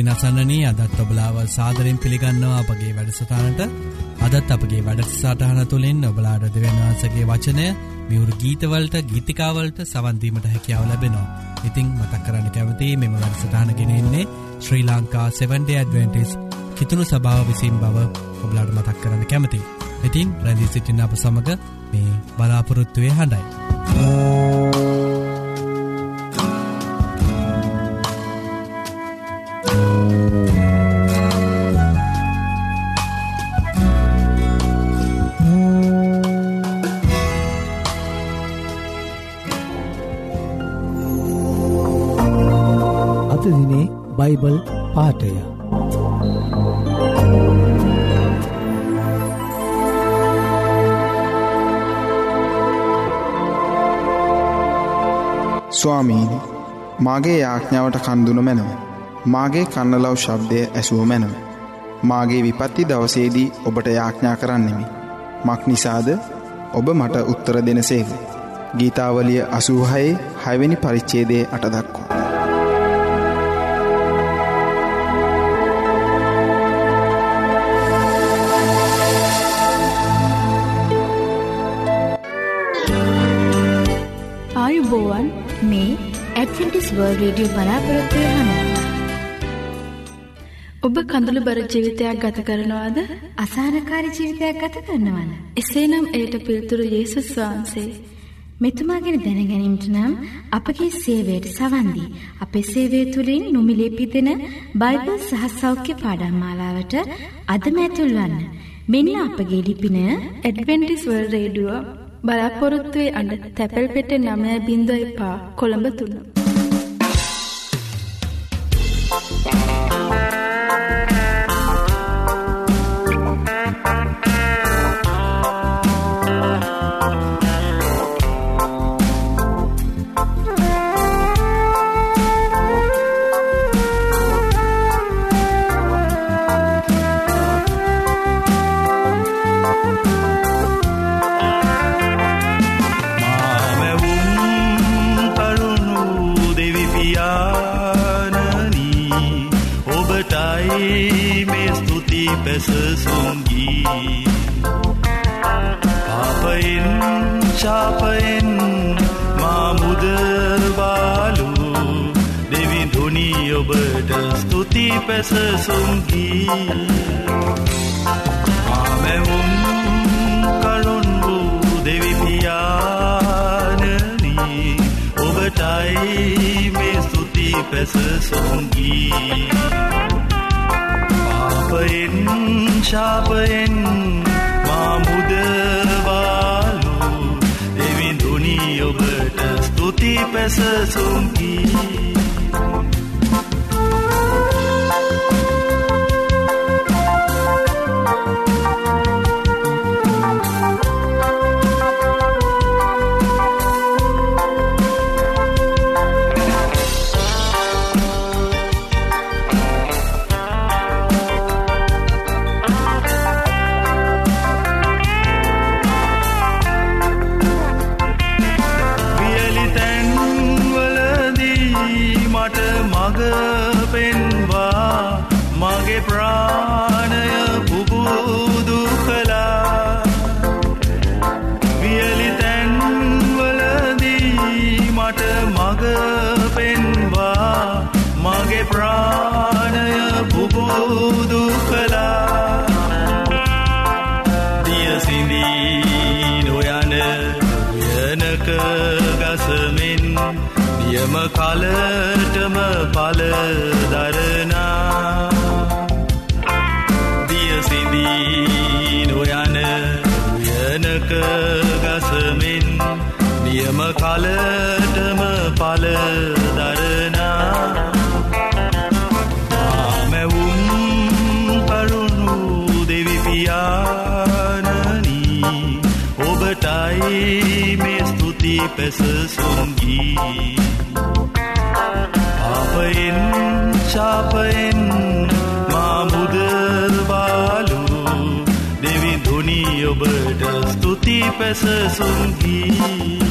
ඉතින් අසන්නනී අදත් ඔබලාව සාදරෙන් පිළිගන්නවා අපගේ වැඩසටානට අදත් අපගේ වැඩසාටහන තුළින් ඔබලාඩ දෙවන්වහන්සගේ වචනය මියවරු ගීතවලට ගීතිකාවලට සවන්දීමට හැකියාව ලැබෙනවා. ඉතිං මතක් කරන්න කැවති මෙම වැඩසටානගෙනෙන්නේ ශ්‍රී ලංකා 7ඩ ඇඩවෙන්ටිස් කිතුුණු සභාව විසින් බව ඔබලාඩ මතක් කරන්න කැමති. ඉතින් රැදි සිටින්න අප සමඟ මේ බලාපොරොත්තුවය හඬයි. බයිබල් පාටය ස්වාමීනි මාගේ යාඥාවට කන්දුන මැනව. මාගේ කන්නලව් ශබ්දය ඇසුව මැනව. මාගේ විපත්ති දවසේදී ඔබට යාඥා කරන්නෙමි. මක් නිසාද? ඔබ මට උත්තර දෙනසේක ගීතාවලිය අසූහයේ හැවැනි පරිච්චේදේ අටදක්වා රඩිය බලාපොරොත්වය හන. ඔබ කඳුළු බර ජීවිතයක් ගත කරනවාද අසානකාරි ජීවිතයක් ගත කරනවන. එසේනම් එයට පිල්තුරු යේසුස් වහන්සේ. මෙතුමාගෙන දැනගැනීමට නම් අපගේ සේවයට සවන්දී. අපේ සේවය තුළින් නොමිලේ පිදෙන බයිබල් සහ සෞඛ්‍ය පාඩම්මාලාවට අදමැතුල්වන්න. මෙන්න අපගේ ලිපින ඇඩවෙන්ටිස්වල් රේඩුව බලාපොරොත්තුවේ අඩ තැපැල් පෙට නමය බිඳ එපා කොළඹ තුන්න. ඔබටයි මේ ස්තුති පැසසුම්ගී පාපයෙන් ශාපයෙන් මාමුදවාලු දෙවිඳුනී ඔබට ස්තුති පැසසුම්ගී කලටම පලදරනා දියසිදී නොයන පැසසුන්ගී පාපයෙන් ශාපයෙන් මාමුදවාලු දෙවි දුනී ඔබට ස්තුති පැසසුන්ගී ශාපයෙන්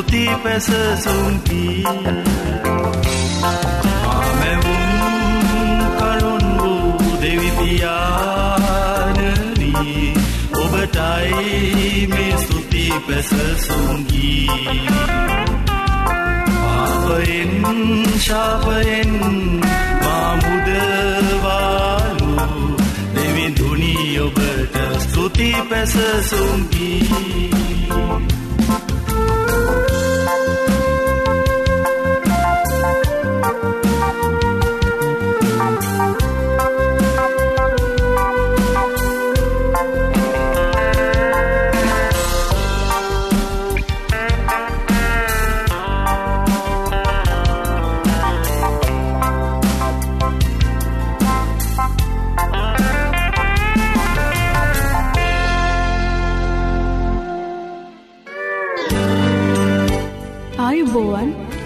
ඔබට ස්තුති පැසසුන්කී මාමැවුම් කරුන් වූ දෙවිතියානී ඔබටයි මේ ස්තුති පැසසුන්ගී පාපයෙන් ශාපයෙන් මාමුදවාලු දෙවිඳුනී ඔබට ස්තුති පැසසුන්ගී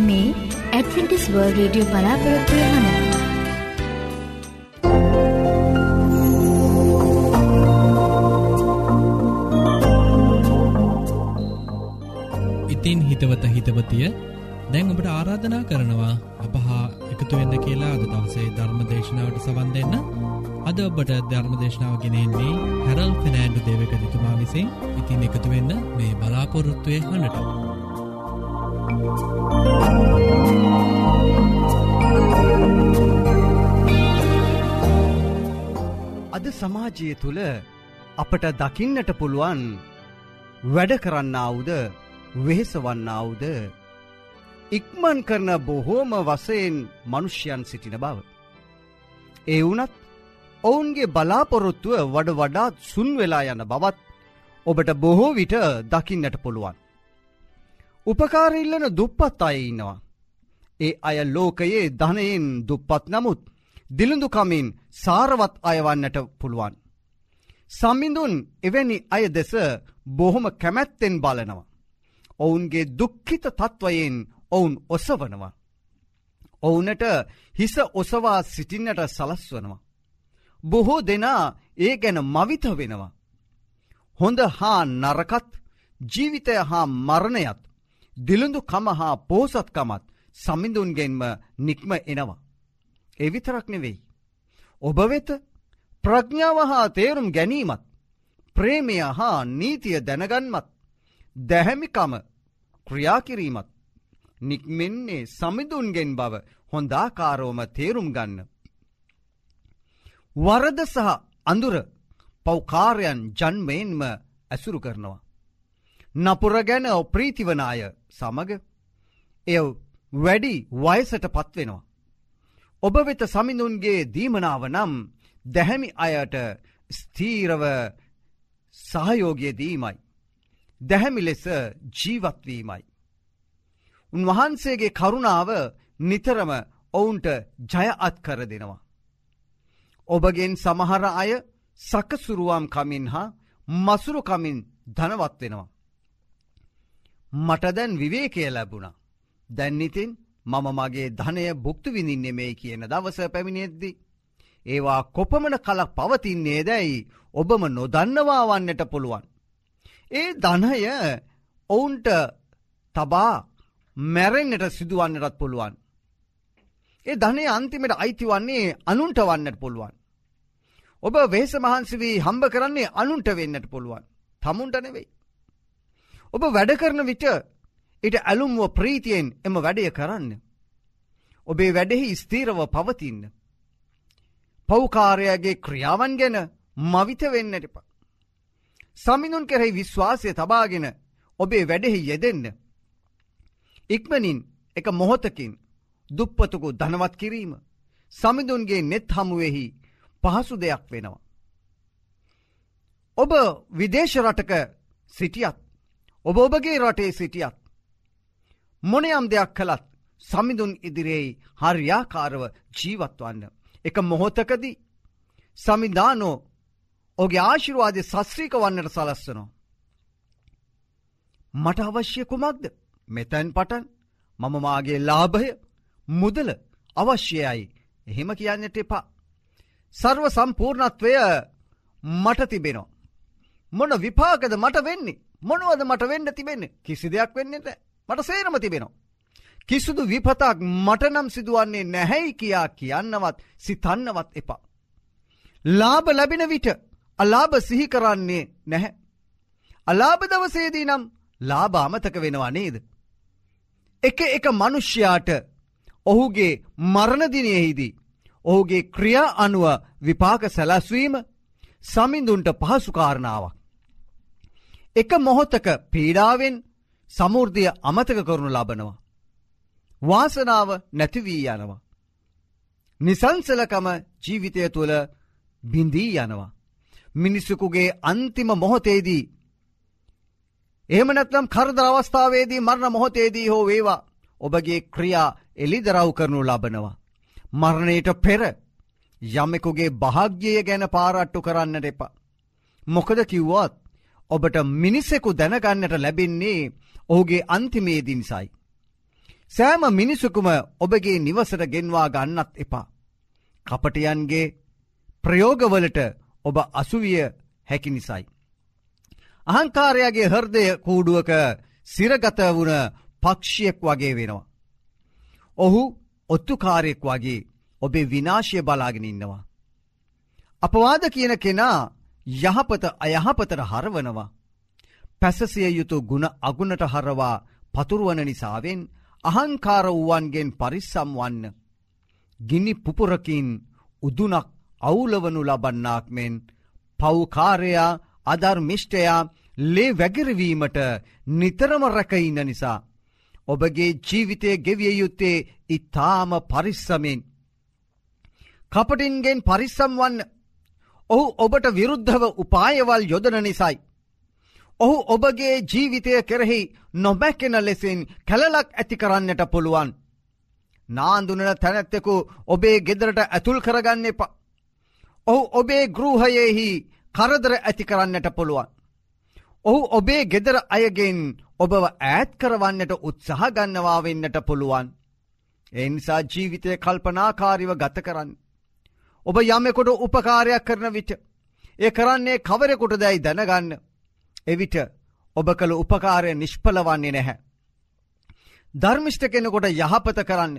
මේ ඇඩ්වෙන්ටිස් වර්ල් රේඩියෝ බලාපොරොත්තුවය හන ඉතින් හිතවත හිතවතිය දැන් ඔබට ආරාධනා කරනවා අපහා එකතු වෙන්න කියලා අද දවසේ ධර්ම දේශනාවට සවන් දෙන්න. අද ඔබට ධර්ම දේශනාව ගෙනෙන්නේ හැරල් ෆිනෑන්ඩු දේවක දිතුමා විසින්. ඉතින් එකතු වෙන්න මේ බලාපොරොත්තුවය හනට. අද සමාජය තුළ අපට දකින්නට පුළුවන් වැඩ කරන්නාවුද වෙහෙසවන්නාවුද ඉක්මන් කරන බොහෝම වසයෙන් මනුෂ්‍යයන් සිටින බව. ඒ වනත් ඔවුන්ගේ බලාපොරොත්තුව වඩ වඩාත් සුන් වෙලා යන බවත් ඔබට බොහෝ විට දකින්නට පුළුවන්. උපකාරඉල්ලන දුප්පත් අය ඉන්නවා. ඒ අය ලෝකයේ ධනයෙන් දුප්පත් නමුත් දිළිඳුකමින් සාරවත් අයවන්නට පුළුවන්. සම්මිඳුන් එවැනි අය දෙස බොහොම කැමැත්තෙන් බලනවා. ඔවුන්ගේ දුක්ඛිත තත්ත්වයෙන් ඔවුන් ඔසවනවා. ඔවුනට හිස ඔසවා සිටින්නට සලස්වනවා. බොහෝ දෙනා ඒ ගැන මවිත වෙනවා. හොඳ හා නරකත් ජීවිතය හා මරණයත් දිළිඳු කම හා පෝසත්කමත් සමිඳුන්ගෙන්ම නික්ම එනවා. එවිතරක් නෙවෙයි. ඔබ වෙත ප්‍රඥාව හා තේරුම් ගැනීමත් ප්‍රේමය හා නීතිය දැනගන්මත් දැහැමිකම ක්‍රියාකිරීමත් නික්මෙන්නේ සමිඳුන්ගෙන් බව හොඳාකාරෝම තේරුම් ගන්න. වරද සහ අඳුර පෞකාරයන් ජන්මයෙන්ම ඇසුරු කරනවා. නපුර ගැන ප්‍රීතිවනාය සමග එය වැඩි වයසට පත්වෙනවා. ඔබ වෙත සමිඳුන්ගේ දීමනාව නම් දැහැමි අයට ස්තීරව සහයෝගය දීමයි. දැහැමි ලෙස ජීවත්වීමයි. උන්වහන්සේගේ කරුණාව නිතරම ඔවුන්ට ජය අත් කර දෙනවා. ඔබගෙන් සමහර අය සකසුරුවම් කමින් හා මසුරුකමින් ධනවත් වෙනවා. මට දැන් විවේකය ලැබුණා. දැන්නිතින් මම මගේ ධනය බුක්තු විඳින්නේ මේ කියන දවස පැමිණෙද්දි. ඒවා කොපමන කලක් පවතින්නේ දැයි ඔබම නොදන්නවා වන්නට පුළුවන්. ඒ ධනය ඔවුන්ට තබා මැරෙන්න්නට සිදුවන්නටත් පුළුවන්. ඒ ධනය අන්තිමට අයිති වන්නේ අනුන්ට වන්නට පුළුවන්. ඔබ වේස මහන්සවී හම්බ කරන්නේ අනුන්ට වෙන්නට පුළුවන්. තමුන්ට නෙවෙයි. ඔබ වැඩ කරන විට ඉට ඇලුම්ව ප්‍රීතියෙන් එම වැඩය කරන්න. ඔබේ වැඩෙහි ස්තීරව පවතින්න. පෞකාරයගේ ක්‍රියාවන් ගැන මවිත වෙන්නට එපා. සමිඳුන් කෙරෙහි විශ්වාසය තබාගෙන ඔබේ වැඩෙහි යෙදෙන්න. ඉක්මනින් එක මොහොතකින් දුප්පතුකු ධනවත් කිරීම සමිඳුන්ගේ නෙත් හමුවෙහි පහසු දෙයක් වෙනවා. ඔබ විදේශ රටක සිටියත් ඔබ ඔබගේ රටේ සිටියත් මොනයම් දෙයක් කළත් සමිඳුන් ඉදිරියේ හරියාකාරව ජීවත්වන්න. එක මොහොතකදී සමිධානෝ ඔගේ ආශිරවාදය සස්්‍රීක වන්නට සලස්සනවා. මට අවශ්‍ය කුමක්ද මෙතැන් පටන් මම මාගේ ලාභය මුදල අවශ්‍යයයි එහෙම කියන්නට එපා. සර්ව සම්පූර්ණත්වය මට තිබෙනවා. මොන විපාකද මට වෙන්නේ මොනුවද මට වෙන්න තිබෙන්නේ කිසි දෙයක් වෙන්නට මට සේරම තිබෙනවා. කිසිදු විපතක් මටනම් සිදුවන්නේ නැහැයි කියා කියන්නවත් සිතන්නවත් එපා. ලාභ ලැබෙන විට අලාභ සිහි කරන්නේ නැහැ. අලාභ දවසේදී නම් ලාභ අමතක වෙනවා නේද. එක එක මනුෂ්‍යයාට ඔහුගේ මරණදිනයෙහිදී. ඔහුගේ ක්‍රියා අනුව විපාක සැලැස්වීම සමිඳුන්ට පහසුකාරණාවක්. එක මොහොත්තක පීඩාවෙන් සමුෘර්ධය අමතක කරනු ලබනවා. වාසනාව නැතිවී යනවා. නිසංසලකම ජීවිතය තුළ බිඳී යනවා. මිනිස්සුකුගේ අන්තිම මොහොතේදී. එහමනැත්නම් කරද අවස්ථාවේදී මරණ මොහොතේදී හෝ වේවා ඔබගේ ක්‍රියා එලිදරව් කරනු ලබනවා. මරණයට පෙර යමෙකුගේ භාග්‍යය ගැන පාරට්ටු කරන්නට එපා. මොකද කිව්වත් ඔබට මිනිස්සෙකු දැනගන්නට ලැබෙන්නේ ඔහුගේ අන්තිමේදිනිසයි. සෑම මිනිසුකුම ඔබගේ නිවසට ගෙන්වා ගන්නත් එපා. කපටයන්ගේ ප්‍රයෝගවලට ඔබ අසුවිය හැකි නිසයි. අහංකාරයාගේ හර්දය කූඩුවක සිරගත වුණ පක්ෂියෙක් වගේ වෙනවා. ඔහු ඔත්තුකාරයෙක් වගේ ඔබේ විනාශය බලාගෙන ඉන්නවා. අපවාද කියන කෙනා යහපත අයහපතට හරවනවා. පැසසිය යුතු ගුණ අගුණට හරවා පතුරුවන නිසාවෙන් අහංකාර වුවන්ගෙන් පරිස්සම් වන්න. ගිනි පුපුරකින් උදුනක් අවුලවනු ලබන්නාක් මෙන් පව්කාරයා අධර්මිෂ්ටයා ලේ වැගිරවීමට නිතරම රැකඉන්න නිසා. ඔබගේ ජීවිතය ගෙවිය යුත්තේ ඉතාම පරිස්සමෙන්. කපටින්ගෙන් පරිස්සම් වන්න ඔහු ඔබට විරුද්ධව උපායවල් යොදන නිසයි. ඔහු ඔබගේ ජීවිතය කෙරෙහි නොබැකෙන ලෙසින් කැලලක් ඇති කරන්නට පුළුවන්. නාන්දුනන තැනැත්තෙකු ඔබේ ගෙදරට ඇතුල් කරගන්න එපා. ඔහු ඔබේ ගෘහයෙහි කරදර ඇති කරන්නට පුළුවන්. ඔහු ඔබේ ගෙදර අයගෙන් ඔබව ඈත් කරවන්නට උත්සාහ ගන්නවා වෙන්නට පුළුවන්. එනිසා ජීවිතය කල්පනාකාරිව ගත කරන්න. ඔබ යමෙකොට උපකාරයක් කරන විට. ඒ කරන්නේ කවරෙකුට දැයි දැනගන්න. එවිට ඔබ කළ උපකාරය නිෂ්පලවන්නේ නැහැ. ධර්මිෂ්ට කෙනෙකොට යහපත කරන්න.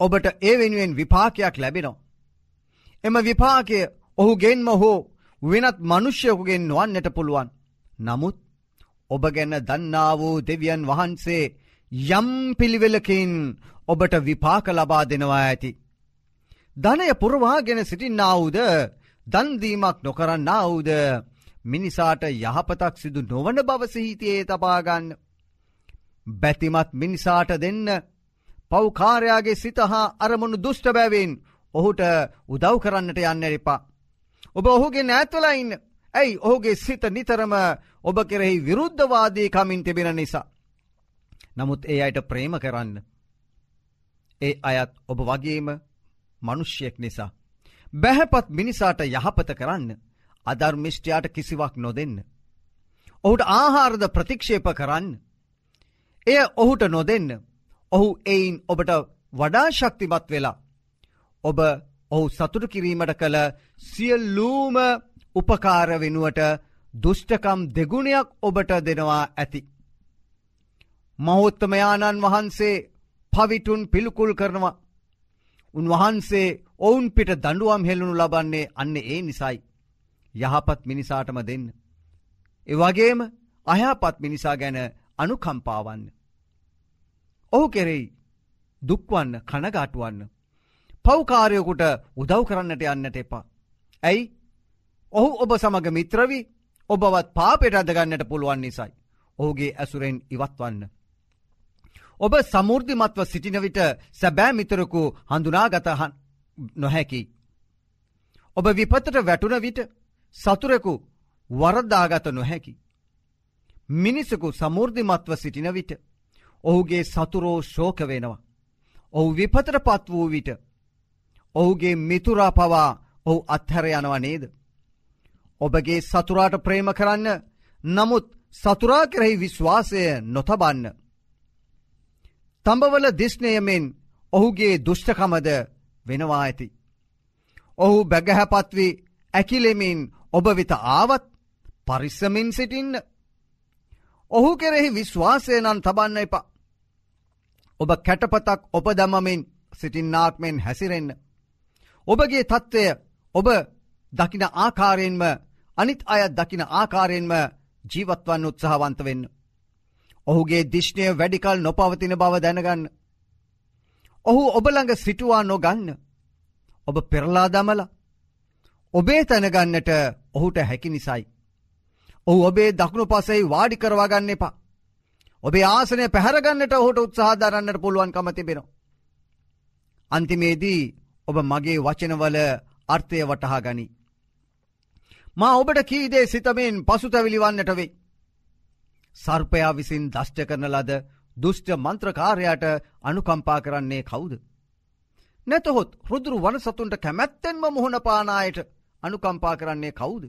ඔබට ඒ වෙනුවෙන් විපාකයක් ලැබෙනවා. එම විපාකය ඔහු ගෙන්ම හෝ වෙනත් මනුෂ්‍යයකුගෙන් නොවන්නට පුළුවන්. නමුත් ඔබ ගැන දන්නා වූ දෙවියන් වහන්සේ යම් පිළිවෙලකින් ඔබට විපාක ලබා දෙනවා ඇති. ධනය පුරවාගෙන සිටින්නාවූද දන්දීමක් නොකරන්නාවූද මිනිසාට යහපතක් සිදු නොවන බවසහිතයේ තබාගන්න. බැතිමත් මිනිසාට දෙන්න පව්කාරයාගේ සිත හා අරමුණු දුෂ්ට බැවෙන් ඔහුට උදව් කරන්නට යන්න එපා. ඔබ ඔහුගේ නෑත්වලා ඉන්න ඇයි ඔහුගේ සිත නිතරම ඔබ කෙරෙහි විරුද්ධවාදී කමින් තිබෙන නිසා. නමුත් ඒ අයට ප්‍රේම කරන්න. ඒ අයත් ඔබ වගේම මනුෂ්‍යයෙක් නිසා. බැහැපත් මිනිසාට යහපත කරන්න අධර්මිෂ්ටයාට කිසිවක් නොදෙන්න. ඔහුට ආහාරද ප්‍රතික්ෂේප කරන්න. එය ඔහුට නොදෙන්න. ඔහු එයින් ඔබට වඩා ශක්තිමත් වෙලා. ඔබ ඔහු සතුටු කිරීමට කළ සියල්ලූම උපකාර වෙනුවට දුෂ්ටකම් දෙගුණයක් ඔබට දෙනවා ඇති. මහෝත්තමයාණන් වහන්සේ පවිටුන් පිළිකුල් කරනවා. උන්වහන්සේ ඔවුන් පිට දඩුවම් හෙළුණු ලබන්නේ අන්න ඒ නිසයි. යහපත් මිනිසාටම දෙන්න. එවගේම අයහපත් මිනිසා ගැන අනුකම්පාවන්න. ඔහු කෙරෙයි දුක්වන්න කනගාටුවන්න. පව්කාරයකුට උදව් කරන්නට යන්නට එපා. ඇයි ඔහු ඔබ සමඟ මිත්‍රවී ඔබවත් පාපෙට අදගන්නට පුළුවන් නිසයි. ඔහුගේ ඇසුරෙන් ඉවත්වන්න. ඔබ සමුෘධිමත්ව සිටින විට සැබෑ මිතරකු හඳුනාගතහන් නොහැකි. ඔබ විපතට වැටුන විට සතුරෙකු වරද්දාගත නොහැකි. මිනිසකු සමුෘධිමත්ව සිටින විට ඔහුගේ සතුරෝ ශෝක වෙනවා. ඔහු විපතට පත් වූ විට ඔහුගේ මිතුරා පවා ඔහු අත්හැර යනවා නේද. ඔබගේ සතුරාට ප්‍රේම කරන්න නමුත් සතුරා කෙරෙහි විශ්වාසය නොතබන්න. තඹවල දිස්නයමෙන් ඔහුගේ දුෂ්ටකමද වෙනවා ඇති. ඔහු බැගහැපත්වී ඇකිලෙමින් ඔබ වෙත ආවත් පරිස්සමින් සිටින්න. ඔහු කෙරෙහි විශ්වාසයනන් තබන්න එපා. ඔබ කැටපතක් ඔප දමමින් සිටින්නාක්මෙන් හැසිරෙන්න. ඔබගේ තත්ත්වය ඔබ දකින ආකාරයෙන්ම අනිත් අයත් දකින ආකාරයෙන්ම ජීවත්වන්න උත්සාහවන්ත වෙන්න. ඔහුගේ දිශ්නය වැඩිකල් නොපවතින බව දැනගන්න. ඔහු ඔබළඟ සිටුවා නොගන්න. ඔබ පෙරලා දමල. ඔබේ තැනගන්නට ඔහුට හැකි නිසයි. ඔහු ඔබේ දකුණු පසෙහි වාඩි කරවාගන්න එපා. ඔබේ ආසනය පැහරගන්නට ඔහුට උත්සාහධරන්නට පුළුවන් කමතිබෙන. අන්තිමේදී ඔබ මගේ වචනවල අර්ථය වටහා ගනි. මා ඔබට කීදේ සිතමෙන් පසුතැවිලිවන්නට වෙයි. සර්පයා විසින් දෂ්ට කරන ලද දුෂ්ට මන්ත්‍රකාරයාට අනුකම්පා කරන්නේ කවුද. නැතහොත් රුදුරු වනසතුන්ට කැමැත්තෙන්ම මුහුණ පානායට අනුකම්පා කරන්නේ කවුද.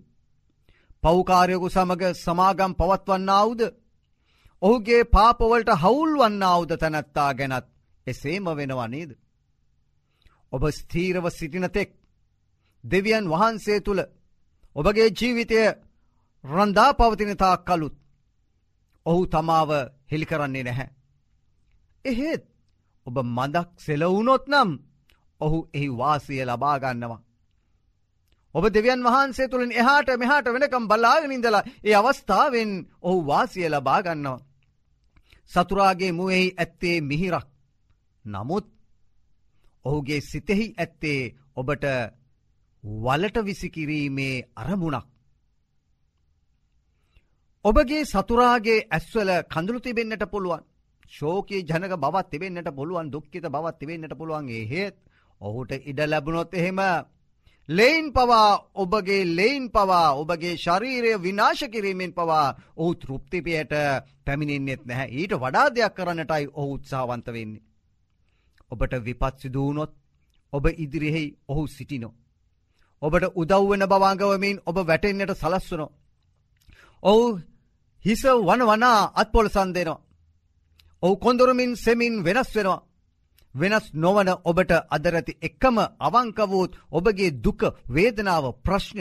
පෞකාරයකු සමග සමාගම් පවත්වන්නාවුද. ඔහුගේ පාපවලට හවුල් වන්නාවුද තැනැත්තා ගැනත් එසේම වෙනවා නේද. ඔබ ස්තීරව සිටිනතෙක් දෙවියන් වහන්සේ තුළ ඔබගේ ජීවිතය රන්දා පවතිනතා කළුත් ඔහු තමාව හෙළිකරන්නේ නැහැ. එහෙත් ඔබ මදක් සෙලවුනොත් නම් ඔහු එහි වාසිය ලබාගන්නවා. ඔබ දෙවියන් වහන්සේ තුළින් එහාට මෙහාට වෙනකම් බලාගෙනින්දලා ඒ අවස්ථාවෙන් ඔහු වාසිය ලබාගන්නවා. සතුරාගේ මුවෙහි ඇත්තේ මිහිරක්. නමුත් ඔහුගේ සිතෙහි ඇත්තේ ඔබට වලට විසිකිරීමේ අරමුණක්. ඔබගේ සතුරාගේ ඇස්වල කඳුළු තිබෙන්න්නට පුළුවන් ශෝකී ජනක බවත් තිබෙන්න්නට පුළුවන් දුක්කිත බවත් තිබෙන්න්නට පුළුවන්ගේ හෙත් ඔහුට ඉඩ ලැබුණොත් එහෙම ලෙයින් පවා ඔබගේ ලෙයින් පවා ඔබගේ ශරීරය විනාශ කිරීමෙන් පවා ඔහු තෘප්තිපයට පැමිණින්නෙත් නැහැ ඊට වඩා දෙයක් කරන්නටයි ඔහු උත්සාවන්ත වෙන්නේ. ඔබට විපත් සිදුවනොත් ඔබ ඉදිරිහෙහි ඔහු සිටිනෝ. ඔබට උදව්වෙන බවාංගවමින් ඔබ වැටෙන්න්නට සලස්වනෝ. ඔහු හිස වන වනා අත්පොලසන් දෙනවා. ඔහු කොඳුරමින් සෙමින් වෙනස් වෙනවා. වෙනස් නොවන ඔබට අදරැති එක්කම අවංකවූත් ඔබගේ දුක වේදනාව ප්‍රශ්න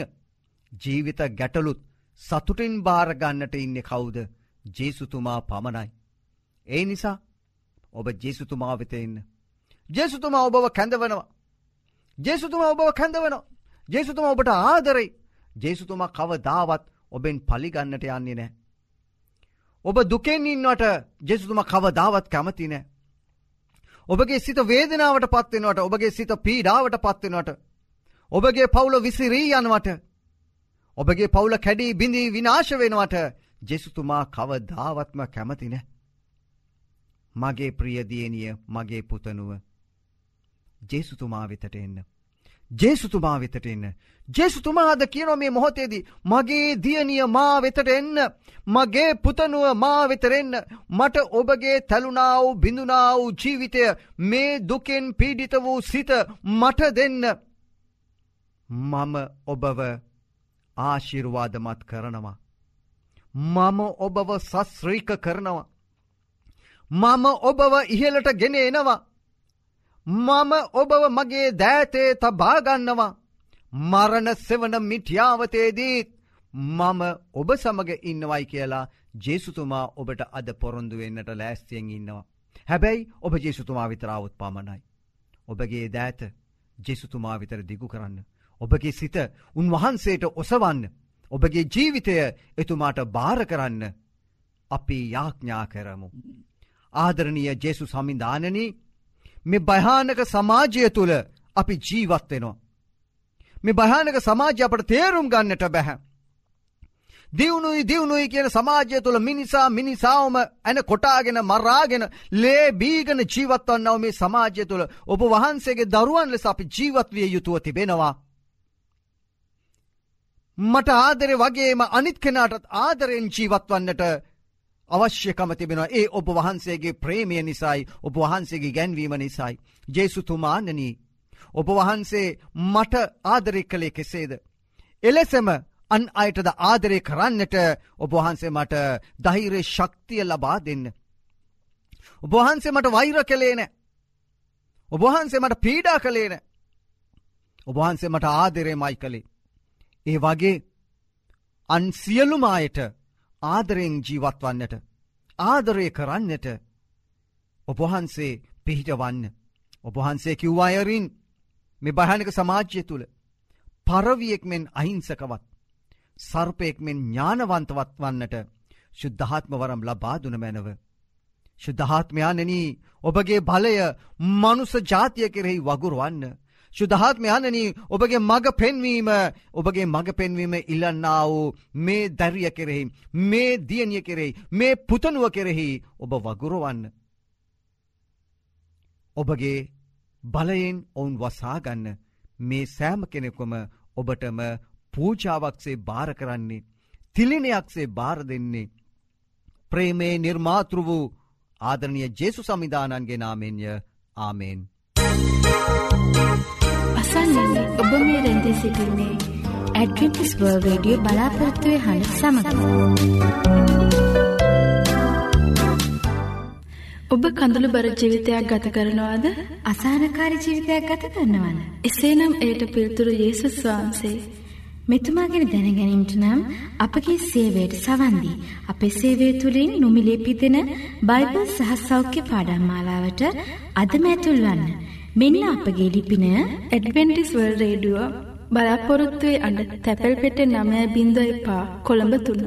ජීවිත ගැටලුත් සතුටින් භාරගන්නට ඉන්න කවුද ජේසුතුමා පමණයි. ඒ නිසා ඔබ ජේසුතුමා වෙත ඉන්න. ජේසුතුමා ඔබව කැඳවනවා. ජේසුතුමා ඔබව කැඳවනවා. ජේසුතුමා ඔබට ආදරයි. ජේසුතුමා කව දාවත් ඔබෙන් පලිගන්නට යන්නේ නෑ. ඔබ දුකෙන් ඉන්නවට ජෙසුතුම කවදාවත් කැමති නෑ. ඔබගේ සිත වේදනාවට පත්වෙනවට ඔබගේ සිත පීඩාවට පත්වෙනවට. ඔබගේ පවුල විසිරී යනවට. ඔබගේ පවුල කැඩී බිඳී විනාශ වෙනවට ජෙසුතුමා කවදාවත්ම කැමති නෑ. මගේ ප්‍රියදියනිය මගේ පුතනුව ජේසුතුමා වෙතට එන්න. ජේසුතුමා වෙතට එන්න. ජේසුතුමාද කියනො මේ මොහොතේදී. මගේ දියනිය මා වෙතට එන්න. මගේ පුතනුව මා වෙතරෙන්න. මට ඔබගේ තැලුණාව බිඳුනාව ජීවිතය මේ දුකෙන් පීඩිත වූ සිත මට දෙන්න. මම ඔබව ආශිරුවාදමත් කරනවා. මම ඔබව සස්්‍රීක කරනවා. මම ඔබව ඉහලට ගෙන එනවා. මම ඔබව මගේ දෑතේ තබාගන්නවා. මරණ සෙවන මිටියාවතේදීත් මම ඔබ සමග ඉන්නවයි කියලා ජේසුතුමා ඔබට අද පොරොන්දුවෙන්න්නට ලෑස්තියෙන් ඉන්නවා. හැබැයි ඔබ ජේසුතුමා විතරාවත් පමණයි. ඔබගේ දෑත ජෙසුතුමා විතර දිගු කරන්න. ඔබගේ සිත උන්වහන්සේට ඔසවන්න. ඔබගේ ජීවිතය එතුමාට භාර කරන්න අපි යාඥා කරමු. ආදරණීය ජෙසු සමිධානනී මේ භයානක සමාජය තුළ අපි ජීවත්වෙනවා. මේ භයානක සමාජය අපට තේරුම් ගන්නට බැහැ. දියුණුයි දියුණුයි කියන සමාජය තුළ මිනිසා මිනිසාවම ඇන කොටාගෙන මරාගෙන ලේ බීගන ජීවත්වන්නව මේ සමාජය තුළ ඔබ වහන්සේගේ දරුවන් ලෙස අපි ජීවත්විය යුතුව තිබෙනවා. මට ආදරෙ වගේම අනිත් කෙනාටත් ආදරෙන් ජීවත්වන්නට අවශ්‍යකම තිබෙනවා ඒ ඔබ වහන්සේගේ ප්‍රේමය නිසයි ඔබ වහන්සේගේ ගැන්වීම නිසයි. ජේසුතුමානනී. ඔබ වහන්සේ මට ආදරෙ කළේ කෙසේද. එලෙසම අන් අයටද ආදරය කරන්නට ඔබවහන්සේ මට දහිරේ ශක්තිය ලබා දෙන්න. ඔබවහන්සේ මට වෛර කළේන. ඔබවහන්සේ මට පීඩා කළේන. ඔබවහන්සේ මට ආදරේ මයි කළේ. ඒ වගේ අන් සියලුමායට ආදරෙන් ජීවත්වන්නට ආදරය කරන්නට ඔබහන්සේ පිහිටවන්න ඔබහන්සේ කිව්වායරින් මෙ භයනක සමාජ්‍යය තුළ පරවියෙක් මෙන් අහිංසකවත් සර්පයෙක් මෙන් ඥානවන්තවත් වන්නට ශුද්ධහත්ම වරම් ලබා දුන මැනව. ශුද්ධහත්මයානනී ඔබගේ බලය මනුස ජාතිය කෙරෙහි වගුරුවන්න. ශුද්ධහත්මයානනී ඔබගේ මඟ පෙන්වීම ඔබගේ මඟ පෙන්වීම ඉල්ලන්නා වූ මේ දැරිය කෙරෙහි මේ දියනිය කෙරෙහි මේ පුතනුව කෙරෙහි ඔබ වගුරුවන්න. ඔබගේ බලයෙන් ඔවුන් වසාගන්න මේ සෑම කෙනෙකුම ඔබටම පූජාවක්සේ භාර කරන්නේ තිලිනයක්සේ භාර දෙන්නේ ප්‍රේමේ නිර්මාතෘ වූ ආදරණය ජේසු සමිධානන්ගේ නාමෙන්ය ආමේන්. අසන්නන්නේ ඔබ මේ රැඳී සිටින්නේ ඇඩ්වෙන්ටිස් වර්ල් රේඩියෝ බලාපොරත්තුවය හඬ සමඟ. ඔබ කඳුළු බර ජීවිතයක් ගත කරනවාද අසානකාරි ජීවිතයක් ගත කරනවන්න. එසේනම් එයට පිල්තුරු යේසුස් වහන්සේ මෙතුමාගෙන දැනගැනීමට නම් අපගේ සේවයට සවන්දී. අපේ සේවය තුළින් නොමිලේ පිදෙන බයිබල් සහ සෞඛ්‍ය පාඩම් මාලාවට අදම ඇතුල්වන්න. මෙන්න අපගේ ලිපින ඇඩවෙන්ටිස්වල් රේඩුව බලාපොරොත්තුවේ අඩ තැපැල් පෙට නමය බිඳ එපා කොළඹ තුන්න.